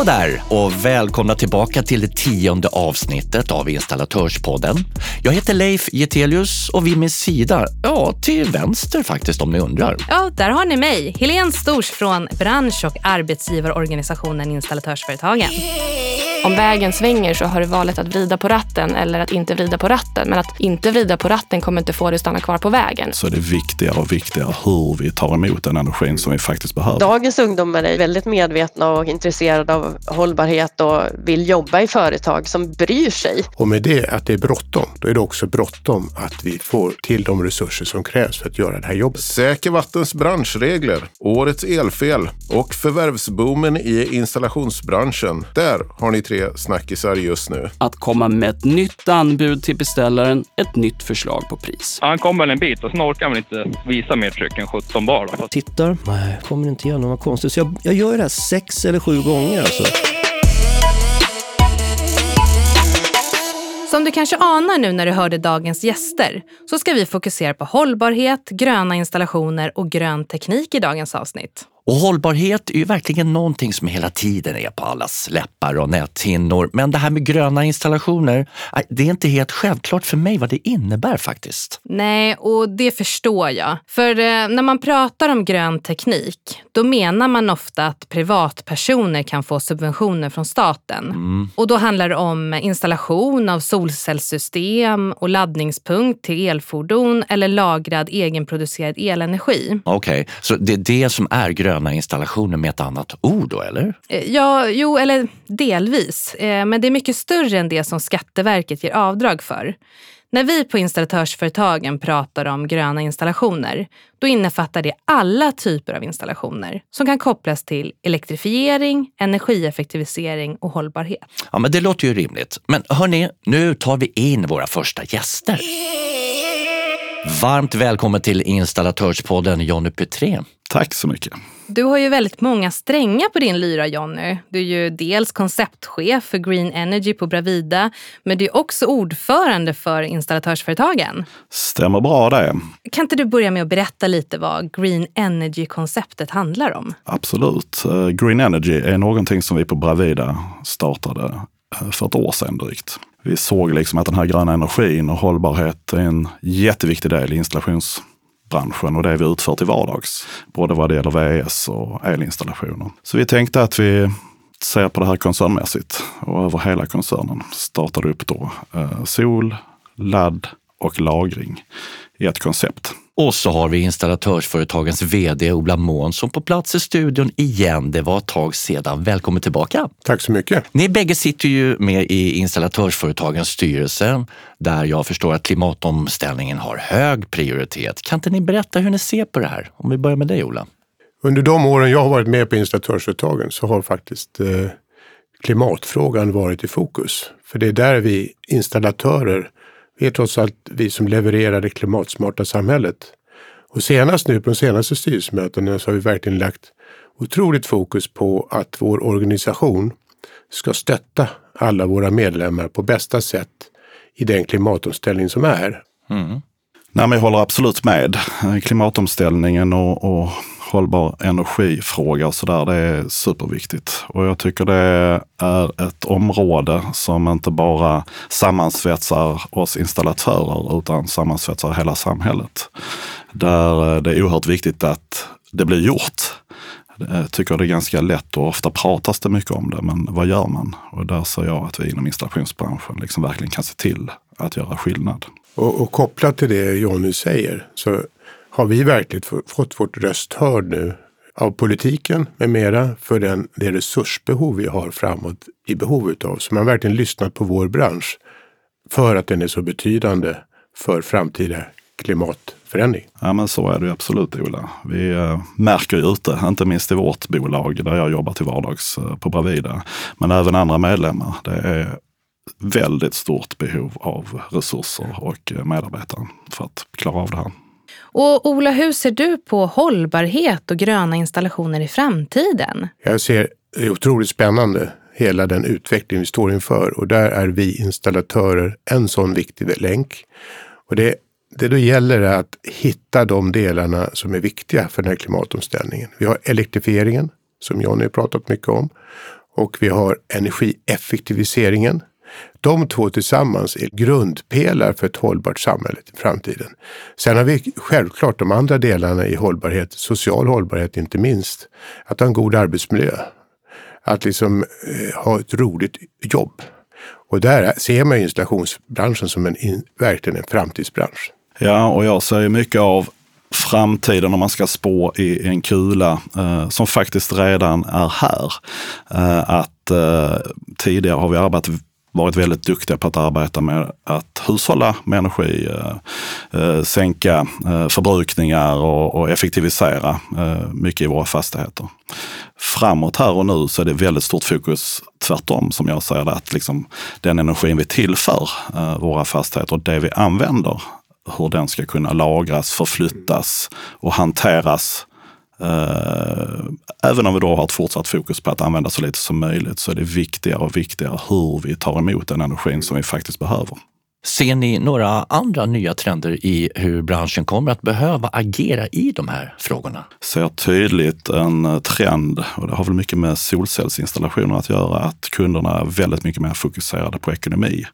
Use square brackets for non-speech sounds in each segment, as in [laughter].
Hallå där och välkomna tillbaka till det tionde avsnittet av Installatörspodden. Jag heter Leif Getelius och vid min sida, ja, till vänster faktiskt om ni undrar. Ja, där har ni mig, Helene Stors från bransch och arbetsgivarorganisationen Installatörsföretagen. Om vägen svänger så har du valet att vrida på ratten eller att inte vrida på ratten. Men att inte vrida på ratten kommer inte få dig att stanna kvar på vägen. Så är det viktigare och viktigare hur vi tar emot den energin som vi faktiskt behöver. Dagens ungdomar är väldigt medvetna och intresserade av hållbarhet och vill jobba i företag som bryr sig. Och med det att det är bråttom, då är det också bråttom att vi får till de resurser som krävs för att göra det här jobbet. Säker vattens branschregler, årets elfel och förvärvsboomen i installationsbranschen. Där har ni tre snackisar just nu. Att komma med ett nytt anbud till beställaren, ett nytt förslag på pris. Han kom väl en bit och sen orkar han väl inte visa mer tryck än 17 bar. Då. Tittar, nej, kommer inte göra något konstigt. Så jag, jag gör det här sex eller sju gånger alltså. Som du kanske anar nu när du hörde dagens gäster så ska vi fokusera på hållbarhet, gröna installationer och grön teknik i dagens avsnitt. Och hållbarhet är ju verkligen någonting som hela tiden är på allas läppar och näthinnor. Men det här med gröna installationer, det är inte helt självklart för mig vad det innebär faktiskt. Nej, och det förstår jag. För eh, när man pratar om grön teknik, då menar man ofta att privatpersoner kan få subventioner från staten. Mm. Och då handlar det om installation av solcellssystem och laddningspunkt till elfordon eller lagrad egenproducerad elenergi. Okej, okay, så det är det som är grön gröna installationer med ett annat ord då, eller? Eh, ja, jo, eller delvis. Eh, men det är mycket större än det som Skatteverket ger avdrag för. När vi på installatörsföretagen pratar om gröna installationer, då innefattar det alla typer av installationer som kan kopplas till elektrifiering, energieffektivisering och hållbarhet. Ja, men det låter ju rimligt. Men hörni, nu tar vi in våra första gäster. Varmt välkommen till Installatörspodden Jonny Petrén. Tack så mycket. Du har ju väldigt många strängar på din lyra Jonny. Du är ju dels konceptchef för Green Energy på Bravida, men du är också ordförande för installatörsföretagen. Stämmer bra det. Kan inte du börja med att berätta lite vad Green Energy-konceptet handlar om? Absolut. Eh, Green Energy är någonting som vi på Bravida startade eh, för ett år sedan drygt. Vi såg liksom att den här gröna energin och hållbarhet är en jätteviktig del i installations branschen och det vi utför till vardags. Både vad det gäller VS och elinstallationer. Så vi tänkte att vi ser på det här koncernmässigt och över hela koncernen. Startade upp då eh, sol, ladd och lagring i ett koncept. Och så har vi installatörsföretagens VD Ola Månsson på plats i studion igen. Det var ett tag sedan. Välkommen tillbaka! Tack så mycket! Ni bägge sitter ju med i installatörsföretagens styrelse där jag förstår att klimatomställningen har hög prioritet. Kan inte ni berätta hur ni ser på det här? Om vi börjar med dig Ola. Under de åren jag har varit med på installatörsföretagen så har faktiskt eh, klimatfrågan varit i fokus. För det är där vi installatörer det är trots allt vi som levererar det klimatsmarta samhället. Och senast nu på de senaste styrelsemötena så har vi verkligen lagt otroligt fokus på att vår organisation ska stötta alla våra medlemmar på bästa sätt i den klimatomställning som är. Mm. Nej, men jag håller absolut med. Klimatomställningen och, och hållbar energifråga och sådär, det är superviktigt. Och jag tycker det är ett område som inte bara sammansvetsar oss installatörer utan sammansvetsar hela samhället. Där eh, det är oerhört viktigt att det blir gjort. Jag tycker det är ganska lätt och ofta pratas det mycket om det, men vad gör man? Och där ser jag att vi inom installationsbranschen liksom verkligen kan se till att göra skillnad. Och, och kopplat till det Jonny säger så har vi verkligen fått vårt röst hörd nu av politiken med mera för den, det resursbehov vi har framåt i behov utav. Så man har verkligen lyssnat på vår bransch för att den är så betydande för framtida klimatförändring. Ja men så är det absolut Ola. Vi eh, märker ju ute, inte minst i vårt bolag där jag jobbar till vardags eh, på Bravida, men även andra medlemmar. Det är väldigt stort behov av resurser och eh, medarbetare för att klara av det här. Och Ola, hur ser du på hållbarhet och gröna installationer i framtiden? Jag ser det är otroligt spännande, hela den utveckling vi står inför. Och där är vi installatörer en sån viktig länk. Och det, det då gäller att hitta de delarna som är viktiga för den här klimatomställningen. Vi har elektrifieringen, som Johnny har pratat mycket om. och vi har energieffektiviseringen. De två tillsammans är grundpelare för ett hållbart samhälle i framtiden. Sen har vi självklart de andra delarna i hållbarhet, social hållbarhet inte minst. Att ha en god arbetsmiljö. Att liksom eh, ha ett roligt jobb. Och där ser man installationsbranschen som en, verkligen en framtidsbransch. Ja, och jag ser mycket av framtiden om man ska spå i en kula eh, som faktiskt redan är här. Eh, att eh, tidigare har vi arbetat varit väldigt duktiga på att arbeta med att hushålla med energi, eh, eh, sänka eh, förbrukningar och, och effektivisera eh, mycket i våra fastigheter. Framåt här och nu så är det väldigt stort fokus tvärtom som jag ser det, att liksom den energin vi tillför eh, våra fastigheter och det vi använder, hur den ska kunna lagras, förflyttas och hanteras även om vi då har ett fortsatt fokus på att använda så lite som möjligt så är det viktigare och viktigare hur vi tar emot den energin som vi faktiskt behöver. Ser ni några andra nya trender i hur branschen kommer att behöva agera i de här frågorna? Ser tydligt en trend, och det har väl mycket med solcellsinstallationer att göra, att kunderna är väldigt mycket mer fokuserade på ekonomi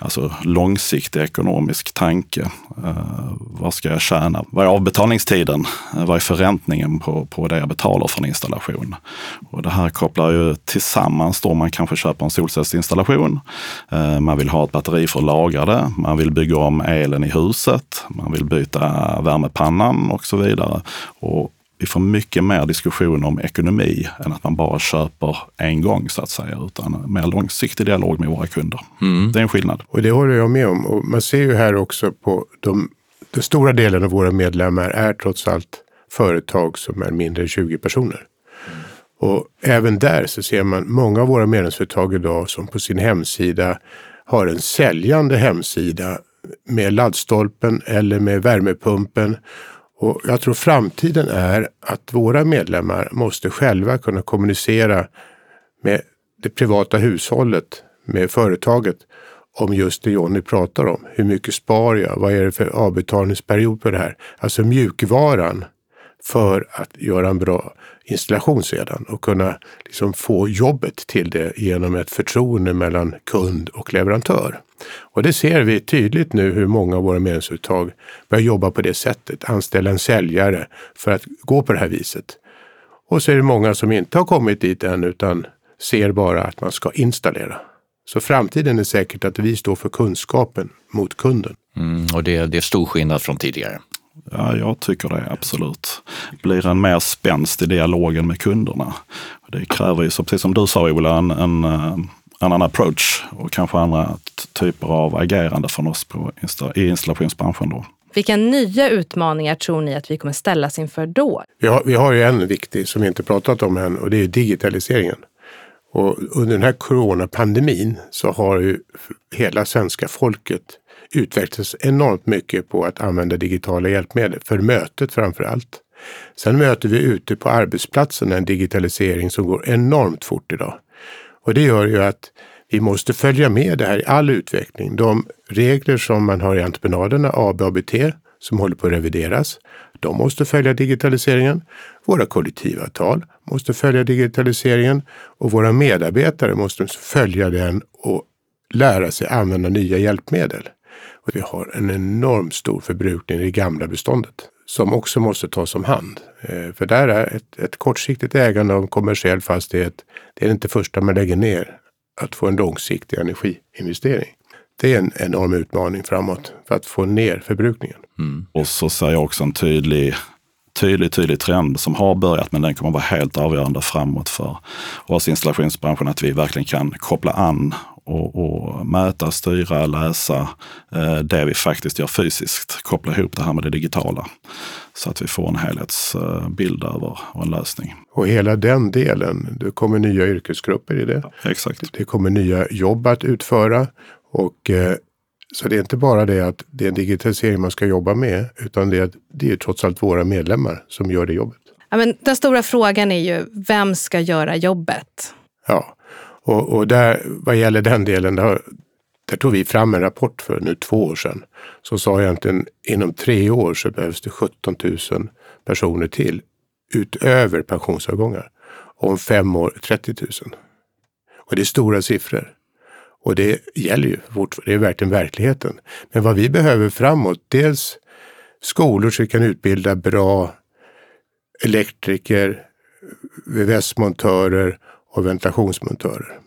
alltså långsiktig ekonomisk tanke. Eh, vad ska jag tjäna? Vad är avbetalningstiden? Eh, vad är förräntningen på, på det jag betalar för en installation? Och det här kopplar ju tillsammans då man kanske köper en solcellsinstallation. Eh, man vill ha ett batteri för att lagra det. Man vill bygga om elen i huset. Man vill byta värmepannan och så vidare. Och vi får mycket mer diskussion om ekonomi än att man bara köper en gång så att säga, utan mer långsiktig dialog med våra kunder. Mm. Det är en skillnad. Och det håller jag med om. Och man ser ju här också på de, den stora delen av våra medlemmar är trots allt företag som är mindre än 20 personer. Och även där så ser man många av våra medlemsföretag idag som på sin hemsida har en säljande hemsida med laddstolpen eller med värmepumpen och jag tror framtiden är att våra medlemmar måste själva kunna kommunicera med det privata hushållet, med företaget, om just det Jonny pratar om. Hur mycket spar jag? Vad är det för avbetalningsperiod på det här? Alltså mjukvaran för att göra en bra installation sedan och kunna liksom få jobbet till det genom ett förtroende mellan kund och leverantör. Och det ser vi tydligt nu hur många av våra medlemsuttag börjar jobba på det sättet, anställa en säljare för att gå på det här viset. Och så är det många som inte har kommit dit än utan ser bara att man ska installera. Så framtiden är säkert att vi står för kunskapen mot kunden. Mm, och det, det är stor skillnad från tidigare. Ja, jag tycker det absolut. Blir en mer spänst i dialogen med kunderna. Det kräver ju, precis som du sa Ola, en, en eh, annan approach och kanske andra typer av agerande från oss på, i installationsbranschen. Då. Vilka nya utmaningar tror ni att vi kommer ställas inför då? Vi har, vi har ju en viktig som vi inte pratat om än och det är digitaliseringen. Och under den här coronapandemin så har ju hela svenska folket utvecklats enormt mycket på att använda digitala hjälpmedel, för mötet framför allt. Sen möter vi ute på arbetsplatsen en digitalisering som går enormt fort idag. Och det gör ju att vi måste följa med det här i all utveckling. De regler som man har i entreprenaderna, AB och ABT, som håller på att revideras, de måste följa digitaliseringen. Våra kollektivavtal måste följa digitaliseringen och våra medarbetare måste följa den och lära sig använda nya hjälpmedel. Och vi har en enormt stor förbrukning i det gamla beståndet som också måste tas om hand. Eh, för där är ett, ett kortsiktigt ägande av kommersiell fastighet, det är inte första man lägger ner, att få en långsiktig energiinvestering. Det är en enorm utmaning framåt för att få ner förbrukningen. Mm. Och så ser jag också en tydlig tydlig, tydlig trend som har börjat, men den kommer vara helt avgörande framåt för oss installationsbranschen, att vi verkligen kan koppla an och, och mäta, styra, läsa eh, det vi faktiskt gör fysiskt. Koppla ihop det här med det digitala så att vi får en helhetsbild över och en lösning. Och hela den delen, det kommer nya yrkesgrupper i det. Ja, exakt. Det kommer nya jobb att utföra och eh, så det är inte bara det att det är en digitalisering man ska jobba med, utan det är, det är trots allt våra medlemmar som gör det jobbet. Ja, men den stora frågan är ju, vem ska göra jobbet? Ja, och, och där, vad gäller den delen, där, där tog vi fram en rapport för nu två år sedan som sa egentligen inom tre år så behövs det 17 000 personer till utöver pensionsavgångar. om fem år 30 000. Och det är stora siffror. Och det gäller ju, fortfarande. det är verkligen verkligheten. Men vad vi behöver framåt, dels skolor som kan utbilda bra elektriker, VVS-montörer och ventilationsmontörer.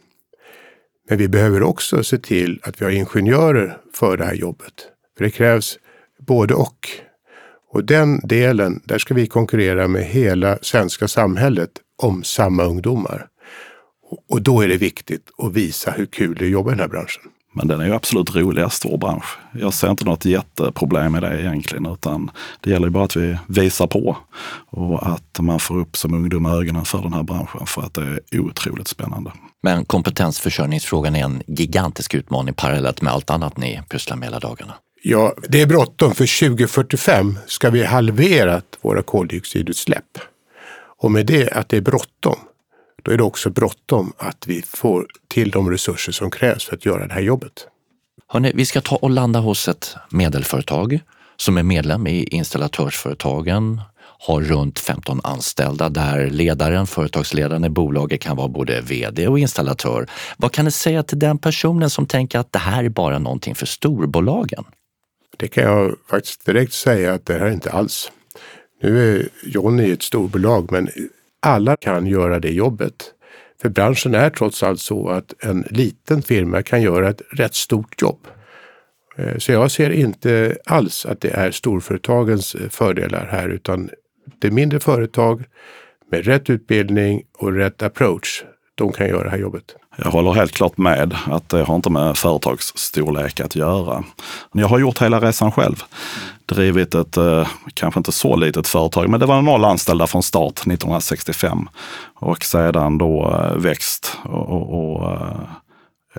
Men vi behöver också se till att vi har ingenjörer för det här jobbet. För det krävs både och. Och den delen, där ska vi konkurrera med hela svenska samhället om samma ungdomar. Och då är det viktigt att visa hur kul det är att jobba i den här branschen. Men den är ju absolut roligast vår bransch. Jag ser inte något jätteproblem med det egentligen, utan det gäller ju bara att vi visar på och att man får upp som ungdom ögonen för den här branschen för att det är otroligt spännande. Men kompetensförsörjningsfrågan är en gigantisk utmaning parallellt med allt annat ni pysslar med hela dagarna. Ja, det är bråttom. För 2045 ska vi halverat våra koldioxidutsläpp. Och med det att det är bråttom, då är det också bråttom att vi får till de resurser som krävs för att göra det här jobbet. Hörrni, vi ska ta och landa hos ett medelföretag som är medlem i installatörsföretagen, har runt 15 anställda där ledaren, företagsledaren i bolaget kan vara både VD och installatör. Vad kan ni säga till den personen som tänker att det här är bara någonting för storbolagen? Det kan jag faktiskt direkt säga att det här är inte alls. Nu är Jonny ett storbolag, men alla kan göra det jobbet. För branschen är trots allt så att en liten firma kan göra ett rätt stort jobb. Eh, så jag ser inte alls att det är storföretagens eh, fördelar här, utan det är mindre företag med rätt utbildning och rätt approach. De kan göra det här jobbet. Jag håller helt klart med att det har inte med företagsstorlek att göra. Jag har gjort hela resan själv. Drivit ett, eh, kanske inte så litet företag, men det var noll anställda från start 1965. Och sedan då eh, växt och, och, och eh,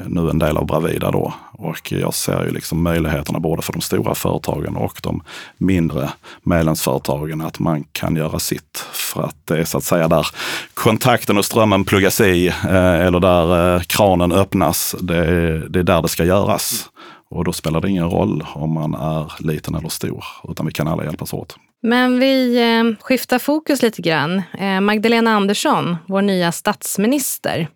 nu en del av Bravida då. Och jag ser ju liksom möjligheterna både för de stora företagen och de mindre medlemsföretagen att man kan göra sitt. För att det är så att säga där kontakten och strömmen pluggas i eh, eller där eh, kranen öppnas. Det är, det är där det ska göras. Och då spelar det ingen roll om man är liten eller stor, utan vi kan alla hjälpas åt. Men vi eh, skiftar fokus lite grann. Eh, Magdalena Andersson, vår nya statsminister.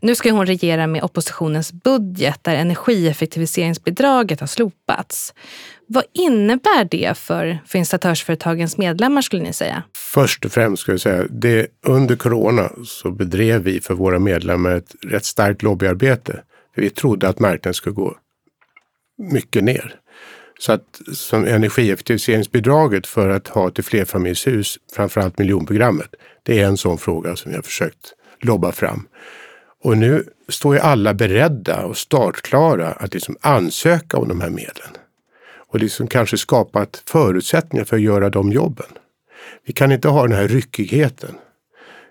Nu ska hon regera med oppositionens budget där energieffektiviseringsbidraget har slopats. Vad innebär det för, för installatörsföretagens medlemmar skulle ni säga? Först och främst ska jag säga, det, under corona så bedrev vi för våra medlemmar ett rätt starkt lobbyarbete. Vi trodde att marknaden skulle gå mycket ner. Så att som energieffektiviseringsbidraget för att ha till flerfamiljshus, framförallt miljonprogrammet, det är en sån fråga som vi har försökt lobba fram. Och nu står ju alla beredda och startklara att liksom ansöka om de här medlen. Och liksom kanske skapat förutsättningar för att göra de jobben. Vi kan inte ha den här ryckigheten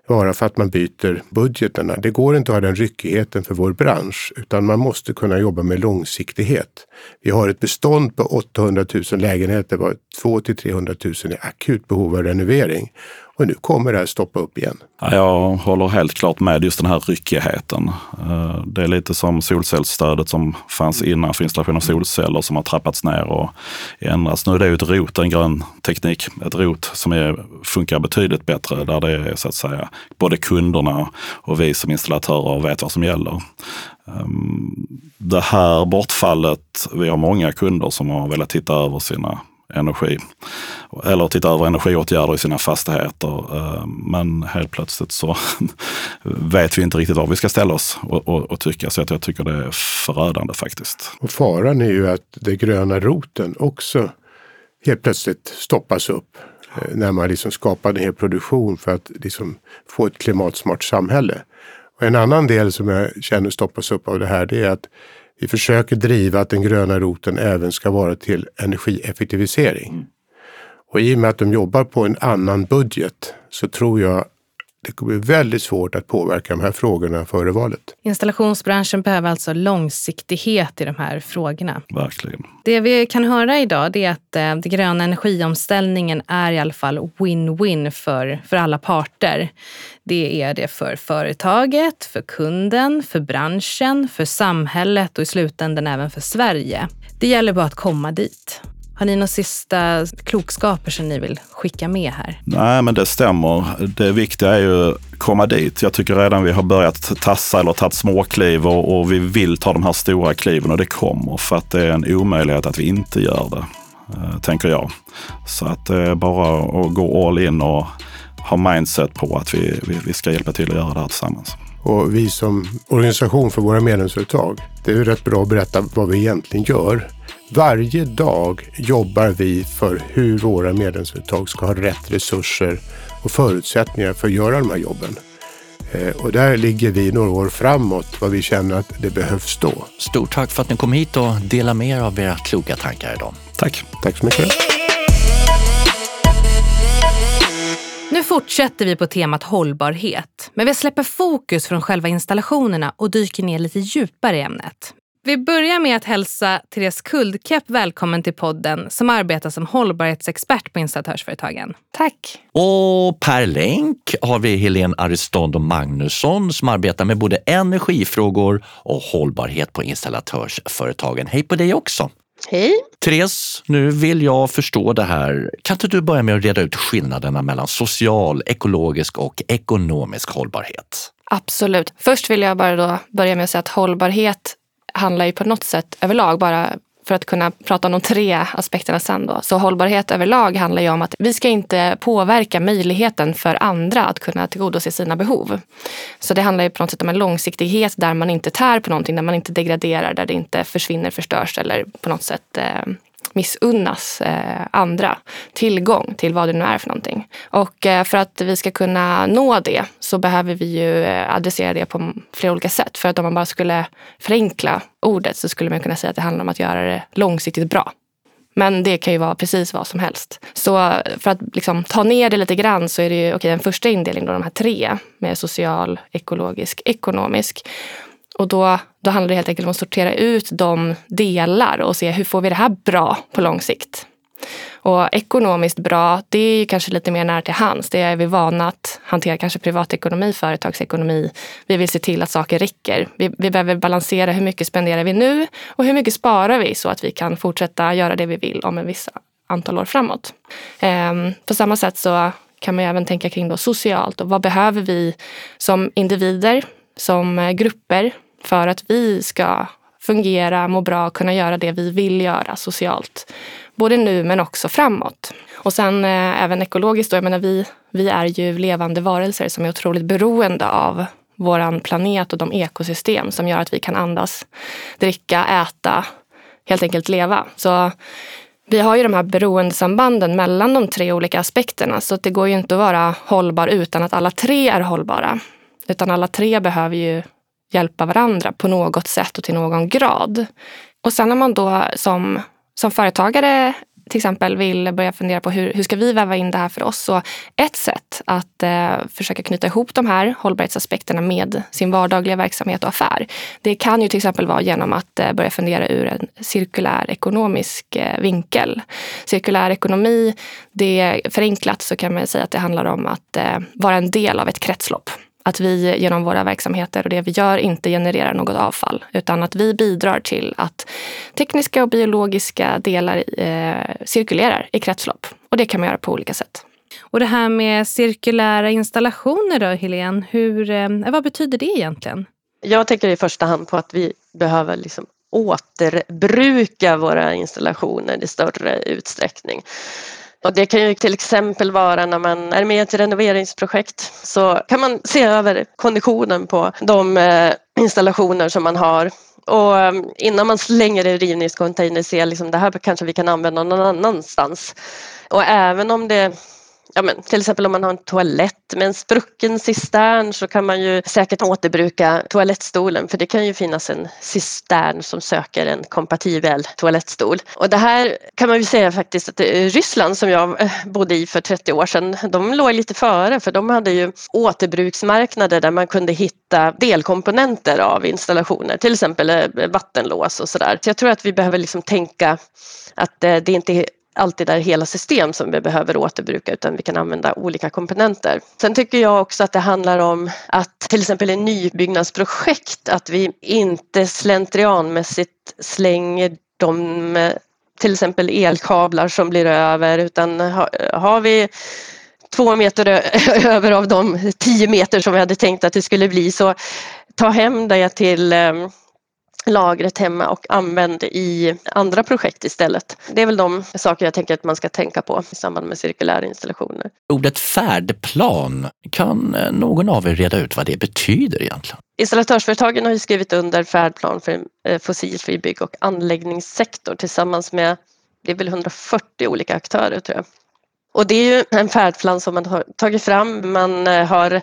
bara för att man byter budgeterna. Det går inte att ha den ryckigheten för vår bransch, utan man måste kunna jobba med långsiktighet. Vi har ett bestånd på 800 000 lägenheter, var 200 till 300 000 i akut behov av renovering. Och nu kommer det här stoppa upp igen. Ja, jag håller helt klart med just den här ryckigheten. Eh, det är lite som solcellsstödet som fanns innan för installation av solceller som har trappats ner och ändrats. Nu är det ju ett ROT, en grön teknik, ett ROT som är, funkar betydligt bättre där det är så att säga både kunderna och vi som installatörer vet vad som gäller. Ehm, det här bortfallet, vi har många kunder som har velat titta över sina energi. Eller titta över energiåtgärder i sina fastigheter. Eh, men helt plötsligt så [laughs] vet vi inte riktigt var vi ska ställa oss och, och, och tycka. Så att jag tycker det är förödande faktiskt. Och faran är ju att den gröna roten också helt plötsligt stoppas upp. Eh, när man liksom skapar en hel produktion för att liksom få ett klimatsmart samhälle. Och en annan del som jag känner stoppas upp av det här det är att vi försöker driva att den gröna roten även ska vara till energieffektivisering. Mm. Och i och med att de jobbar på en annan budget så tror jag det kommer bli väldigt svårt att påverka de här frågorna före valet. Installationsbranschen behöver alltså långsiktighet i de här frågorna. Verkligen. Det vi kan höra idag är att eh, den gröna energiomställningen är i alla fall win-win för, för alla parter. Det är det för företaget, för kunden, för branschen, för samhället och i slutändan även för Sverige. Det gäller bara att komma dit. Har ni några sista klokskaper som ni vill skicka med här? Nej, men det stämmer. Det viktiga är ju att komma dit. Jag tycker redan vi har börjat tassa eller tagit småkliv och, och vi vill ta de här stora kliven och det kommer för att det är en omöjlighet att vi inte gör det, eh, tänker jag. Så att det är bara att gå all in och ha mindset på att vi, vi, vi ska hjälpa till att göra det här tillsammans. Och vi som organisation för våra medlemsföretag, det är ju rätt bra att berätta vad vi egentligen gör. Varje dag jobbar vi för hur våra medlemsföretag ska ha rätt resurser och förutsättningar för att göra de här jobben. Eh, och där ligger vi några år framåt vad vi känner att det behövs då. Stort tack för att ni kom hit och delade med er av era kloka tankar idag. Tack. Tack så mycket. Nu fortsätter vi på temat hållbarhet, men vi släpper fokus från själva installationerna och dyker ner lite djupare i ämnet. Vi börjar med att hälsa Therese Kuldkepp välkommen till podden som arbetar som hållbarhetsexpert på installatörsföretagen. Tack. Och per länk har vi Helene Aristondo Magnusson som arbetar med både energifrågor och hållbarhet på installatörsföretagen. Hej på dig också! Hej! Therese, nu vill jag förstå det här. Kan inte du börja med att reda ut skillnaderna mellan social, ekologisk och ekonomisk hållbarhet? Absolut. Först vill jag bara då börja med att säga att hållbarhet handlar ju på något sätt överlag bara för att kunna prata om de tre aspekterna sen. Då. Så hållbarhet överlag handlar ju om att vi ska inte påverka möjligheten för andra att kunna tillgodose sina behov. Så det handlar ju på något sätt om en långsiktighet där man inte tär på någonting, där man inte degraderar, där det inte försvinner, förstörs eller på något sätt eh, missunnas eh, andra tillgång till vad det nu är för någonting. Och eh, för att vi ska kunna nå det så behöver vi ju eh, adressera det på flera olika sätt. För att om man bara skulle förenkla ordet så skulle man kunna säga att det handlar om att göra det långsiktigt bra. Men det kan ju vara precis vad som helst. Så eh, för att liksom ta ner det lite grann så är det ju okay, den första indelningen, då, de här tre med social, ekologisk, ekonomisk. Och då, då handlar det helt enkelt om att sortera ut de delar och se hur får vi det här bra på lång sikt. Och ekonomiskt bra, det är ju kanske lite mer nära till hands. Det är vi vana att hantera kanske privatekonomi, företagsekonomi. Vi vill se till att saker räcker. Vi, vi behöver balansera hur mycket spenderar vi nu och hur mycket sparar vi så att vi kan fortsätta göra det vi vill om en viss antal år framåt. Ehm, på samma sätt så kan man även tänka kring då socialt och vad behöver vi som individer, som grupper för att vi ska fungera, må bra, kunna göra det vi vill göra socialt. Både nu men också framåt. Och sen eh, även ekologiskt. Då, jag menar, vi, vi är ju levande varelser som är otroligt beroende av våran planet och de ekosystem som gör att vi kan andas, dricka, äta, helt enkelt leva. Så vi har ju de här beroendesambanden mellan de tre olika aspekterna så det går ju inte att vara hållbar utan att alla tre är hållbara. Utan alla tre behöver ju hjälpa varandra på något sätt och till någon grad. Och sen när man då som, som företagare till exempel vill börja fundera på hur, hur ska vi väva in det här för oss? Så ett sätt att eh, försöka knyta ihop de här hållbarhetsaspekterna med sin vardagliga verksamhet och affär. Det kan ju till exempel vara genom att eh, börja fundera ur en cirkulär ekonomisk eh, vinkel. Cirkulär ekonomi, det förenklat så kan man säga att det handlar om att eh, vara en del av ett kretslopp att vi genom våra verksamheter och det vi gör inte genererar något avfall utan att vi bidrar till att tekniska och biologiska delar eh, cirkulerar i kretslopp. Och det kan man göra på olika sätt. Och det här med cirkulära installationer då, Helene, hur, eh, vad betyder det egentligen? Jag tänker i första hand på att vi behöver liksom återbruka våra installationer i större utsträckning. Och det kan ju till exempel vara när man är med i ett renoveringsprojekt så kan man se över konditionen på de eh, installationer som man har och eh, innan man slänger det i rivningscontainer se liksom det här kanske vi kan använda någon annanstans. Och även om det ja, men, till exempel om man har en toalett med en sprucken cistern så kan man ju säkert återbruka toalettstolen för det kan ju finnas en cistern som söker en kompatibel toalettstol. Och det här kan man ju säga faktiskt att Ryssland som jag eh, bodde i för 30 år sedan, de låg lite före för de hade ju återbruksmarknader där man kunde hitta delkomponenter av installationer, till exempel eh, vattenlås och sådär. Så jag tror att vi behöver liksom tänka att eh, det inte alltid är hela system som vi behöver återbruka utan vi kan använda olika komponenter. Sen tycker jag också att det handlar om att till exempel i nybyggnadsprojekt att vi inte slentrianmässigt slänger de till exempel elkablar som blir över utan har vi två meter [laughs] över av de tio meter som vi hade tänkt att det skulle bli så ta hem det till ehm, lagret hemma och använd i andra projekt istället. Det är väl de saker jag tänker att man ska tänka på i samband med cirkulära installationer. Ordet färdplan, kan eh, någon av er reda ut vad det betyder egentligen? Installatörsföretagen har ju skrivit under färdplan för eh, fossilfri bygg och anläggningssektor tillsammans med det är väl 140 olika aktörer tror jag. Och det är ju en färdplan som man har tagit fram. Man eh, har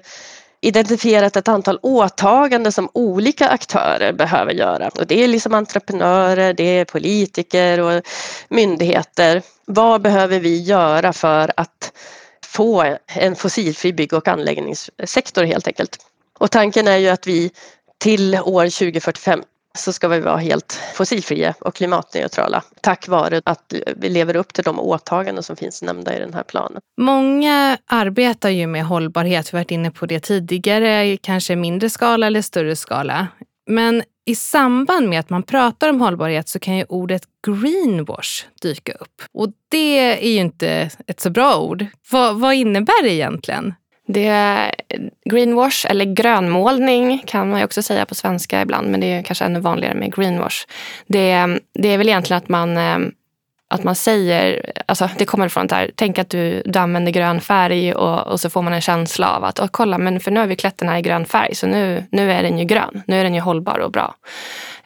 identifierat ett antal åtaganden som olika aktörer behöver göra. Och det är liksom entreprenörer, det är politiker och myndigheter. Vad behöver vi göra för att få en fossilfri bygg och anläggningssektor helt enkelt? Och tanken är ju att vi till år 2045 så ska vi vara helt fossilfria och klimatneutrala tack vare att vi lever upp till de åtaganden som finns nämnda i den här planen. Många arbetar ju med hållbarhet, vi har varit inne på det tidigare, kanske i mindre skala eller större skala. Men i samband med att man pratar om hållbarhet så kan ju ordet greenwash dyka upp. Och det är ju inte ett så bra ord. vad, vad innebär det egentligen? Det är greenwash, eller grönmålning kan man ju också säga på svenska ibland, men det är kanske ännu vanligare med greenwash. Det, det är väl egentligen att man, eh, att man säger, alltså det kommer från det här, tänk att du, du använder grön färg och, och så får man en känsla av att, kolla, men för nu har vi klätt den här i grön färg, så nu, nu är den ju grön, nu är den ju hållbar och bra.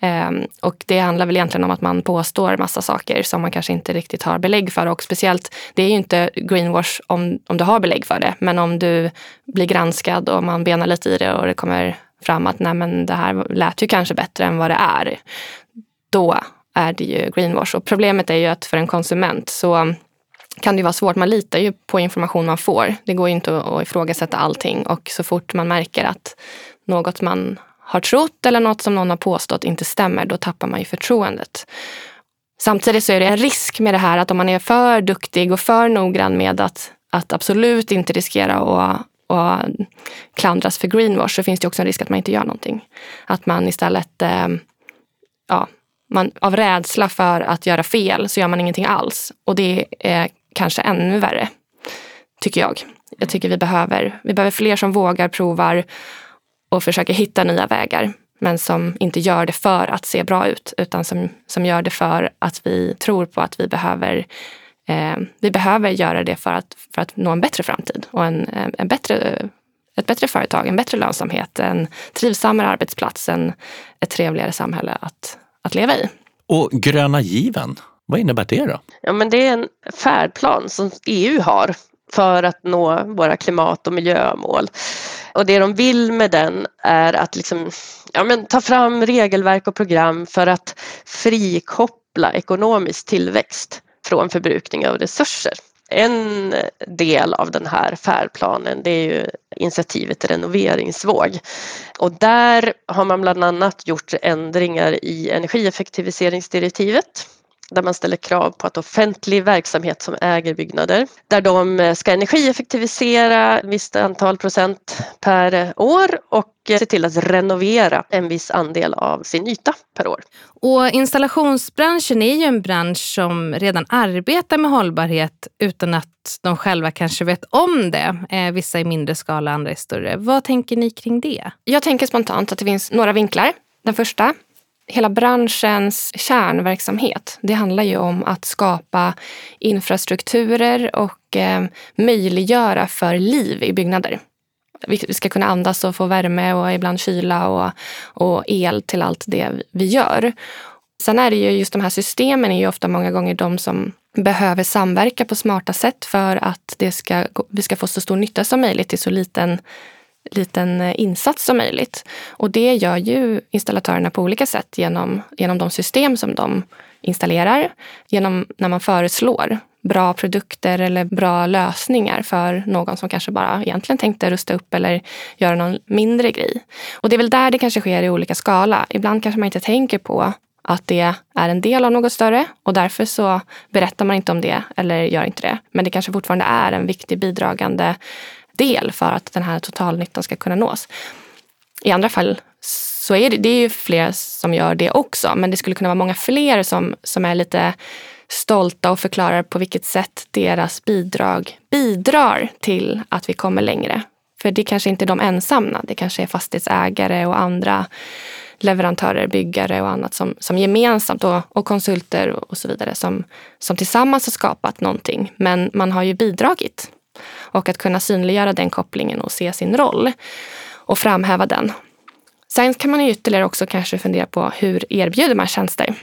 Um, och det handlar väl egentligen om att man påstår massa saker som man kanske inte riktigt har belägg för. Och speciellt, det är ju inte greenwash om, om du har belägg för det. Men om du blir granskad och man benar lite i det och det kommer fram att nej men det här lät ju kanske bättre än vad det är. Då är det ju greenwash. Och problemet är ju att för en konsument så kan det vara svårt. Man litar ju på information man får. Det går ju inte att ifrågasätta allting. Och så fort man märker att något man har trott eller något som någon har påstått inte stämmer, då tappar man ju förtroendet. Samtidigt så är det en risk med det här att om man är för duktig och för noggrann med att, att absolut inte riskera att och klandras för greenwash så finns det också en risk att man inte gör någonting. Att man istället, eh, ja, man, av rädsla för att göra fel så gör man ingenting alls. Och det är kanske ännu värre, tycker jag. Jag tycker vi behöver, vi behöver fler som vågar, provar och försöker hitta nya vägar. Men som inte gör det för att se bra ut utan som, som gör det för att vi tror på att vi behöver eh, vi behöver göra det för att, för att nå en bättre framtid och en, eh, en bättre, ett bättre företag, en bättre lönsamhet, en trivsammare arbetsplats, en, ett trevligare samhälle att, att leva i. Och gröna given, vad innebär det då? Ja, men det är en färdplan som EU har för att nå våra klimat och miljömål. Och det de vill med den är att liksom, ja, men ta fram regelverk och program för att frikoppla ekonomisk tillväxt från förbrukning av resurser. En del av den här färdplanen det är ju initiativet renoveringsvåg. Och där har man bland annat gjort ändringar i energieffektiviseringsdirektivet där man ställer krav på att offentlig verksamhet som äger byggnader, där de ska energieffektivisera ett visst antal procent per år och se till att renovera en viss andel av sin yta per år. Och installationsbranschen är ju en bransch som redan arbetar med hållbarhet utan att de själva kanske vet om det. Eh, vissa i mindre skala, andra i större. Vad tänker ni kring det? Jag tänker spontant att det finns några vinklar. Den första hela branschens kärnverksamhet, det handlar ju om att skapa infrastrukturer och eh, möjliggöra för liv i byggnader. Vi ska kunna andas och få värme och ibland kyla och, och el till allt det vi gör. Sen är det ju just de här systemen är ju ofta många gånger de som behöver samverka på smarta sätt för att det ska, vi ska få så stor nytta som möjligt till så liten liten eh, insats som möjligt. Och det gör ju installatörerna på olika sätt genom, genom de system som de installerar, genom när man föreslår bra produkter eller bra lösningar för någon som kanske bara egentligen tänkte rusta upp eller göra någon mindre grej. Och det är väl där det kanske sker i olika skala. Ibland kanske man inte tänker på att det är en del av något större och därför så berättar man inte om det eller gör inte det. Men det kanske fortfarande är en viktig bidragande del för att den här totalnyttan ska kunna nås. I andra fall så är det, det är ju fler som gör det också, men det skulle kunna vara många fler som, som är lite stolta och förklarar på vilket sätt deras bidrag bidrar till att vi kommer längre. För det kanske inte är de ensamma. Det kanske är fastighetsägare och andra leverantörer, byggare och annat som, som gemensamt och, och konsulter och, så vidare som, som tillsammans har skapat någonting. Men man har ju bidragit. Och att kunna synliggöra den kopplingen och se sin roll och framhäva den. Sen kan man ju ytterligare också kanske fundera på hur erbjuder man tjänster?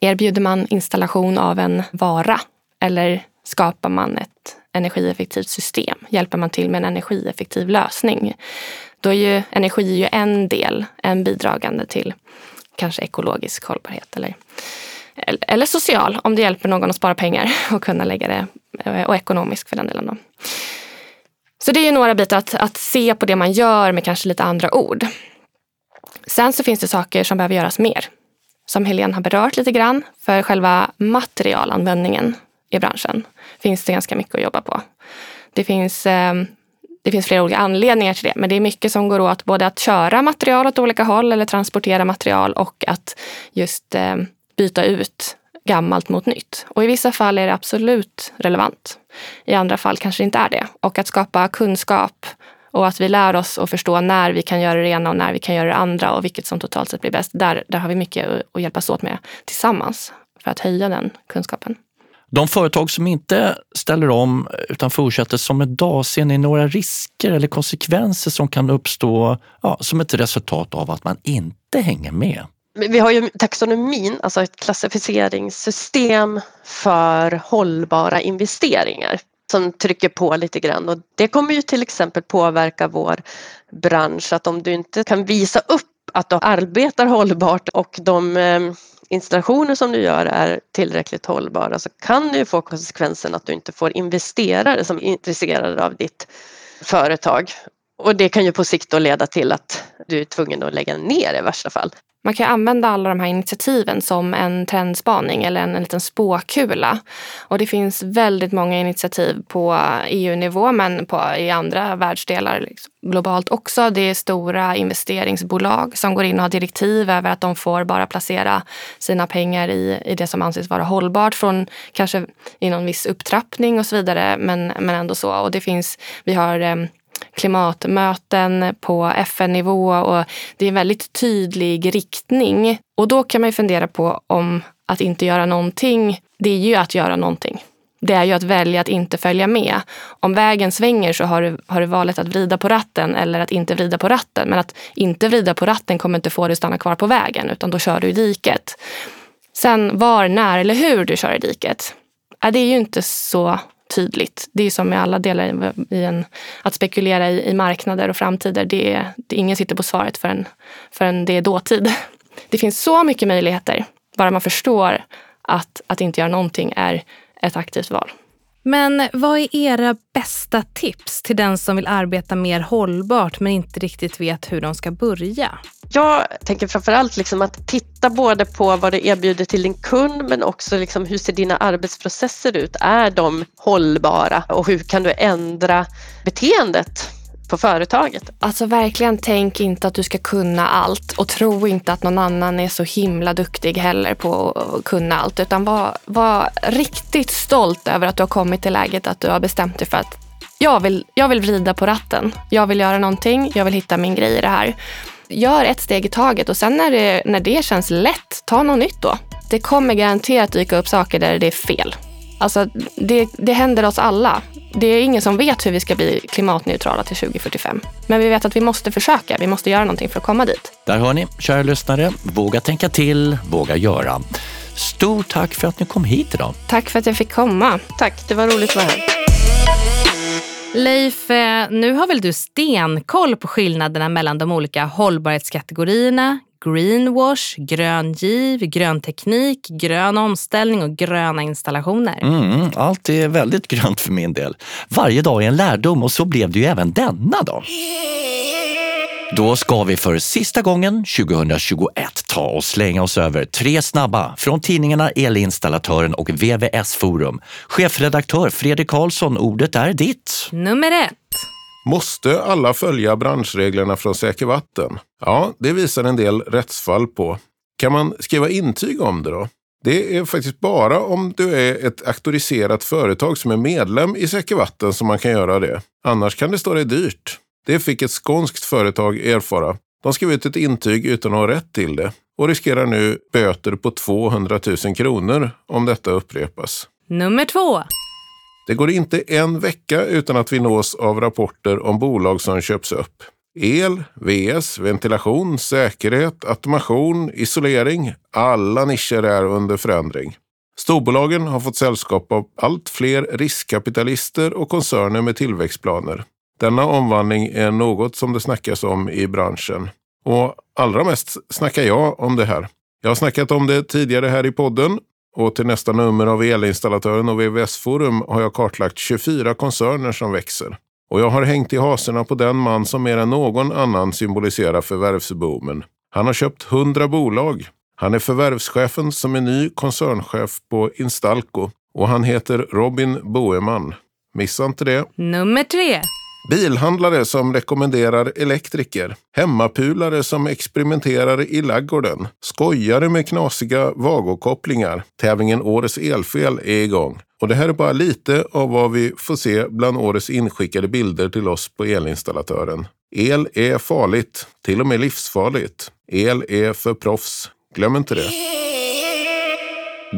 Erbjuder man installation av en vara eller skapar man ett energieffektivt system? Hjälper man till med en energieffektiv lösning? Då är ju energi ju en del, en bidragande till kanske ekologisk hållbarhet eller, eller social om det hjälper någon att spara pengar och kunna lägga det, eh, och ekonomisk för den delen. Då. Så det är ju några bitar att, att se på det man gör med kanske lite andra ord. Sen så finns det saker som behöver göras mer. Som Helene har berört lite grann. För själva materialanvändningen i branschen finns det ganska mycket att jobba på. Det finns, eh, det finns flera olika anledningar till det, men det är mycket som går åt både att köra material åt olika håll eller transportera material och att just eh, byta ut gammalt mot nytt. Och i vissa fall är det absolut relevant. I andra fall kanske det inte är det. Och att skapa kunskap och att vi lär oss att förstå när vi kan göra det ena och när vi kan göra det andra och vilket som totalt sett blir bäst. Där, där har vi mycket att hjälpas åt med tillsammans för att höja den kunskapen. De företag som inte ställer om utan fortsätter som idag, ser ni några risker eller konsekvenser som kan uppstå ja, som ett resultat av att man inte hänger med? Vi har ju taxonomin, alltså ett klassificeringssystem för hållbara investeringar som trycker på lite grann och det kommer ju till exempel påverka vår bransch att om du inte kan visa upp att du arbetar hållbart och de eh, installationer som du gör är tillräckligt hållbara så kan det ju få konsekvensen att du inte får investerare som är intresserade av ditt företag. Och det kan ju på sikt då leda till att du är tvungen att lägga ner i värsta fall. Man kan använda alla de här initiativen som en trendspaning eller en, en liten spåkula. Och det finns väldigt många initiativ på EU-nivå men på, i andra världsdelar liksom, globalt också. Det är stora investeringsbolag som går in och har direktiv över att de får bara placera sina pengar i, i det som anses vara hållbart från kanske i någon viss upptrappning och så vidare. Men, men ändå så. Och det finns, vi har eh, klimatmöten på FN-nivå och det är en väldigt tydlig riktning. Och då kan man ju fundera på om att inte göra någonting, det är ju att göra någonting. Det är ju att välja att inte följa med. Om vägen svänger så har du, har du valet att vrida på ratten eller att inte vrida på ratten. Men att inte vrida på ratten kommer inte få dig att stanna kvar på vägen utan då kör du i diket. Sen var, när eller hur du kör i diket, det är ju inte så tydligt. Det är som med alla delar i en, att spekulera i, i marknader och framtider. Det är, det, ingen sitter på svaret förrän, förrän det är dåtid. [laughs] Det finns så mycket möjligheter, bara man förstår att, att inte göra någonting är ett aktivt val. Men vad är era bästa tips till den som vill arbeta mer hållbart men inte riktigt vet hur de ska börja? Jag tänker framförallt liksom att titta både på vad du erbjuder till din kund men också liksom hur ser dina arbetsprocesser ut? Är de hållbara och hur kan du ändra beteendet på företaget. Alltså verkligen tänk inte att du ska kunna allt och tro inte att någon annan är så himla duktig heller på att kunna allt. Utan var, var riktigt stolt över att du har kommit till läget att du har bestämt dig för att jag vill, jag vill vrida på ratten. Jag vill göra någonting. Jag vill hitta min grej i det här. Gör ett steg i taget och sen när det, när det känns lätt, ta något nytt då. Det kommer garanterat dyka upp saker där det är fel. Alltså, det, det händer oss alla. Det är ingen som vet hur vi ska bli klimatneutrala till 2045. Men vi vet att vi måste försöka. Vi måste göra någonting för att komma dit. Där hör ni, kära lyssnare. Våga tänka till, våga göra. Stort tack för att ni kom hit idag. Tack för att jag fick komma. Tack, det var roligt att vara här. Leif, eh, nu har väl du stenkoll på skillnaderna mellan de olika hållbarhetskategorierna greenwash, grön giv, grön teknik, grön omställning och gröna installationer. Mm, allt är väldigt grönt för min del. Varje dag är en lärdom och så blev det ju även denna dag. Då ska vi för sista gången 2021 ta och slänga oss över tre snabba från tidningarna Elinstallatören och VVS Forum. Chefredaktör Fredrik Karlsson, ordet är ditt. Nummer ett. Måste alla följa branschreglerna från Säker Vatten? Ja, det visar en del rättsfall på. Kan man skriva intyg om det då? Det är faktiskt bara om du är ett auktoriserat företag som är medlem i Säker Vatten som man kan göra det. Annars kan det stå dig dyrt. Det fick ett skånskt företag erfara. De skrev ut ett intyg utan att ha rätt till det och riskerar nu böter på 200 000 kronor om detta upprepas. Nummer två. Det går inte en vecka utan att vi nås av rapporter om bolag som köps upp. El, VS, ventilation, säkerhet, automation, isolering. Alla nischer är under förändring. Storbolagen har fått sällskap av allt fler riskkapitalister och koncerner med tillväxtplaner. Denna omvandling är något som det snackas om i branschen. Och allra mest snackar jag om det här. Jag har snackat om det tidigare här i podden och till nästa nummer av Elinstallatören och VVS-forum har jag kartlagt 24 koncerner som växer. Och jag har hängt i haserna på den man som mer än någon annan symboliserar förvärvsboomen. Han har köpt 100 bolag. Han är förvärvschefen som är ny koncernchef på Instalco och han heter Robin Boeman. Missa inte det. Nummer tre. Bilhandlare som rekommenderar elektriker. Hemmapulare som experimenterar i laggården. Skojare med knasiga vagokopplingar. Tävlingen Årets elfel är igång. Och det här är bara lite av vad vi får se bland årets inskickade bilder till oss på elinstallatören. El är farligt, till och med livsfarligt. El är för proffs. Glöm inte det.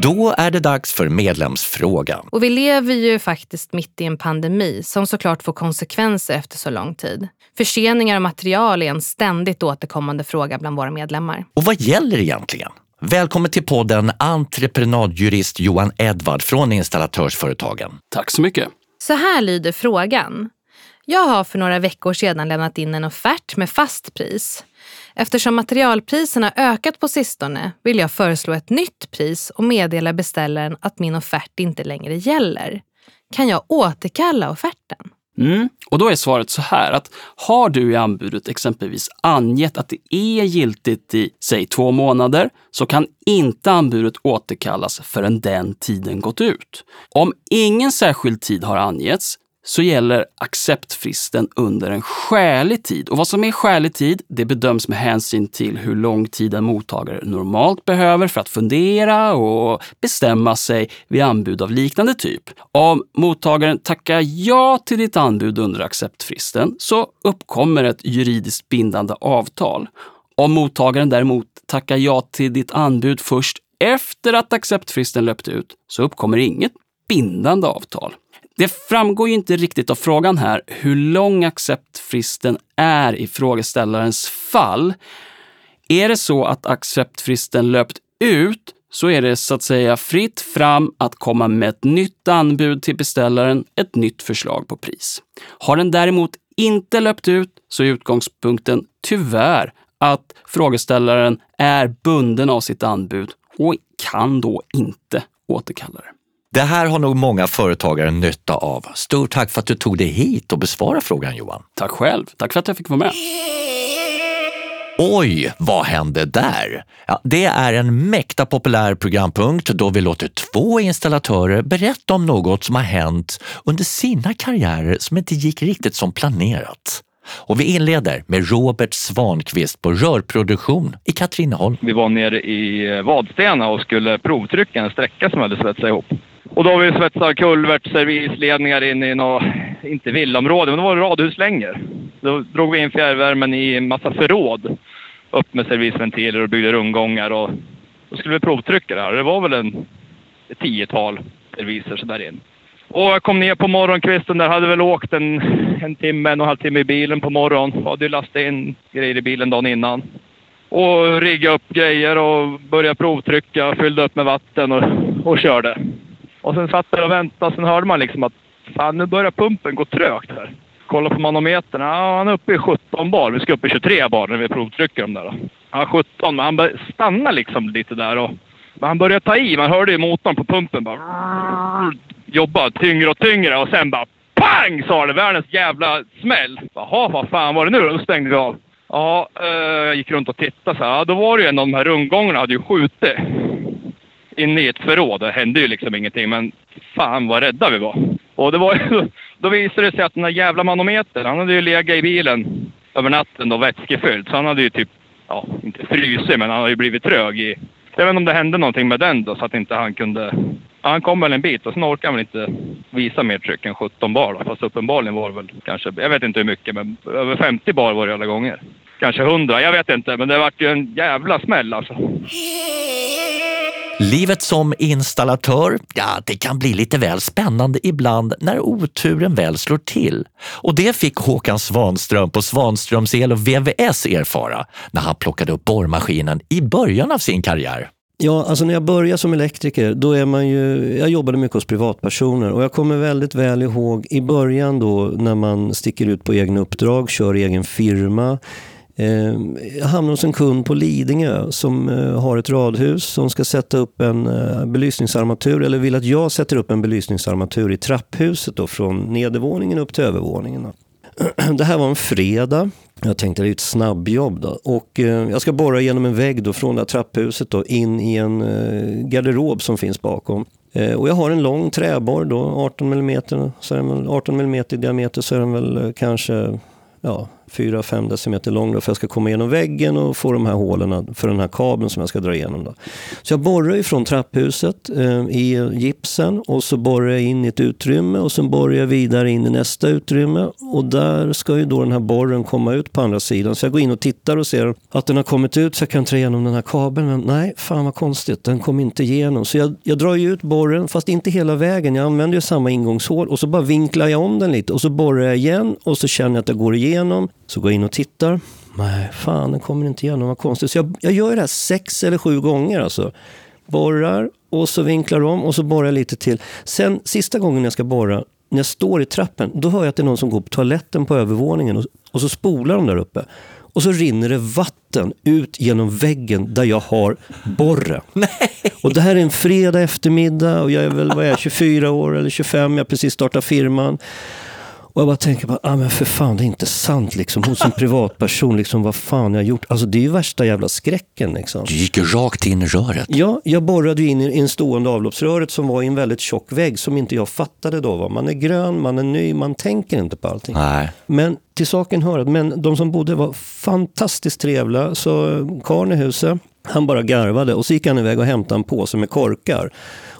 Då är det dags för medlemsfrågan. Och vi lever ju faktiskt mitt i en pandemi som såklart får konsekvenser efter så lång tid. Förseningar av material är en ständigt återkommande fråga bland våra medlemmar. Och vad gäller egentligen? Välkommen till podden entreprenadjurist Johan Edvard från Installatörsföretagen. Tack så mycket. Så här lyder frågan. Jag har för några veckor sedan lämnat in en offert med fast pris. Eftersom materialpriserna ökat på sistone vill jag föreslå ett nytt pris och meddela beställaren att min offert inte längre gäller. Kan jag återkalla offerten? Mm. Och då är svaret så här att har du i anbudet exempelvis angett att det är giltigt i, säg två månader, så kan inte anbudet återkallas förrän den tiden gått ut. Om ingen särskild tid har angetts så gäller acceptfristen under en skälig tid. Och vad som är skälig tid, det bedöms med hänsyn till hur lång tid en mottagare normalt behöver för att fundera och bestämma sig vid anbud av liknande typ. Om mottagaren tackar ja till ditt anbud under acceptfristen så uppkommer ett juridiskt bindande avtal. Om mottagaren däremot tackar ja till ditt anbud först efter att acceptfristen löpt ut så uppkommer inget bindande avtal. Det framgår ju inte riktigt av frågan här hur lång acceptfristen är i frågeställarens fall. Är det så att acceptfristen löpt ut så är det så att säga fritt fram att komma med ett nytt anbud till beställaren, ett nytt förslag på pris. Har den däremot inte löpt ut så är utgångspunkten tyvärr att frågeställaren är bunden av sitt anbud och kan då inte återkalla det. Det här har nog många företagare nytta av. Stort tack för att du tog dig hit och besvarade frågan Johan. Tack själv. Tack för att jag fick vara med. Oj, vad hände där? Ja, det är en mäkta populär programpunkt då vi låter två installatörer berätta om något som har hänt under sina karriärer som inte gick riktigt som planerat. Och vi inleder med Robert Svankvist på rörproduktion i Katrineholm. Vi var nere i Vadstena och skulle provtrycka en sträcka som hade svetsat ihop. Och då har vi svetsat kulvert, servisledningar in i något, inte villaområde, men det var radhuslängor. Då drog vi in fjärrvärmen i en massa förråd. Upp med servisventiler och byggde rundgångar och då skulle vi provtrycka det här. Det var väl en ett tiotal serviser sådär in. Och jag kom ner på morgonkvisten där, hade väl åkt en, en timme, en och en halv timme i bilen på morgonen. Hade ju lastat in grejer i bilen dagen innan. Och riggade upp grejer och började provtrycka, fyllde upp med vatten och, och körde. Och sen satt jag och väntade, sen hörde man liksom att fan nu börjar pumpen gå trögt här. Kolla på manometern, ja, han är uppe i 17 bar. Vi ska upp i 23 bar när vi provtrycker dem där. Då. Ja, 17, men han stannade liksom lite där och men han började ta i. Man hörde ju motorn på pumpen bara jobba tyngre och tyngre och sen bara pang sa det. Världens jävla smäll. Jaha, vad fan var det nu då? Då stängde vi av. Ja, eh, jag gick runt och tittade så här. Ja, då var det ju en av de här rundgångarna hade ju skjutit inne i ett förråd. Det hände ju liksom ingenting, men fan vad rädda vi var. Och det var ju, [laughs] då visade det sig att den där jävla manometern, han hade ju legat i bilen över natten då vätskefylld. Så han hade ju typ, ja, inte frysit, men han hade ju blivit trög i Jag vet inte om det hände någonting med den då så att inte han kunde... Ja, han kom väl en bit och sen orkade han väl inte visa mer tryck än 17 bar då. Fast uppenbarligen var det väl kanske, jag vet inte hur mycket, men över 50 bar var det alla gånger. Kanske 100, jag vet inte. Men det vart ju en jävla smäll alltså. [laughs] Livet som installatör, ja, det kan bli lite väl spännande ibland när oturen väl slår till. Och det fick Håkan Svanström på Svanströms El och VVS erfara när han plockade upp borrmaskinen i början av sin karriär. Ja, alltså när jag började som elektriker, då är man ju, jag jobbade mycket hos privatpersoner och jag kommer väldigt väl ihåg i början då när man sticker ut på egna uppdrag, kör egen firma. Eh, jag hamnade hos en kund på Lidingö som eh, har ett radhus som ska sätta upp en eh, belysningsarmatur, eller vill att jag sätter upp en belysningsarmatur i trapphuset då, från nedervåningen upp till övervåningen. [clears throat] Det här var en fredag. Jag tänkte det är ett snabbjobb. Då. Och, eh, jag ska borra genom en vägg då, från det här trapphuset då, in i en eh, garderob som finns bakom. Eh, och jag har en lång träborr, då, 18 mm, så är den 18 mm i diameter så är den väl kanske ja, 4-5 decimeter lång då, för jag ska komma igenom väggen och få de här hålen för den här kabeln som jag ska dra igenom. Då. Så jag borrar ifrån trapphuset eh, i gipsen och så borrar jag in i ett utrymme och sen borrar jag vidare in i nästa utrymme och där ska ju då den här borren komma ut på andra sidan. Så jag går in och tittar och ser att den har kommit ut så jag kan dra igenom den här kabeln. Men nej, fan vad konstigt, den kom inte igenom. Så jag, jag drar ju ut borren, fast inte hela vägen. Jag använder ju samma ingångshål och så bara vinklar jag om den lite och så borrar jag igen och så känner jag att det går igenom. Så går jag in och tittar. Nej, fan den kommer inte igenom, vad konstigt. Så jag, jag gör det här sex eller sju gånger alltså. Borrar och så vinklar om och så borrar jag lite till. Sen sista gången jag ska borra, när jag står i trappen, då hör jag att det är någon som går på toaletten på övervåningen och, och så spolar de där uppe. Och så rinner det vatten ut genom väggen där jag har borren. [laughs] Och det här är en fredag eftermiddag och jag är väl vad är, jag, 24 år eller 25, jag har precis startat firman. Och jag bara tänker, bara, ah, men för fan det är inte sant liksom. Hos [laughs] en privatperson, liksom, vad fan jag har gjort. Alltså det är ju värsta jävla skräcken. Liksom. Du gick rakt in i röret. Ja, jag borrade in i en stående avloppsröret som var i en väldigt tjock vägg som inte jag fattade då. Va? Man är grön, man är ny, man tänker inte på allting. Nej. Men till saken hör att men de som bodde var fantastiskt trevliga. Så karln i huset, han bara garvade och så gick han iväg och hämtade en påse med korkar.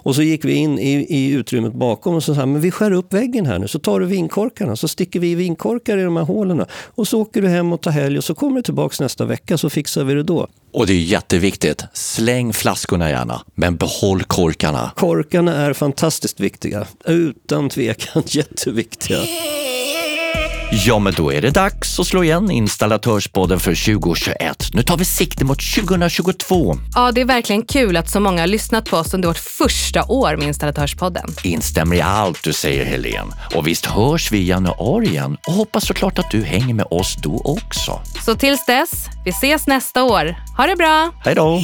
Och så gick vi in i, i utrymmet bakom och så sa men vi skär upp väggen här nu så tar du vinkorkarna så sticker vi vinkorkar i de här hålen. Och så åker du hem och tar helg och så kommer du tillbaks nästa vecka så fixar vi det då. Och det är jätteviktigt, släng flaskorna gärna, men behåll korkarna. Korkarna är fantastiskt viktiga, utan tvekan [laughs] jätteviktiga. Ja, men då är det dags att slå igen installatörspodden för 2021. Nu tar vi sikte mot 2022. Ja, det är verkligen kul att så många har lyssnat på oss under vårt första år med Installatörspodden. Instämmer i allt du säger, Helene. Och visst hörs vi i januari igen och hoppas såklart att du hänger med oss då också. Så tills dess, vi ses nästa år. Ha det bra! Hej då!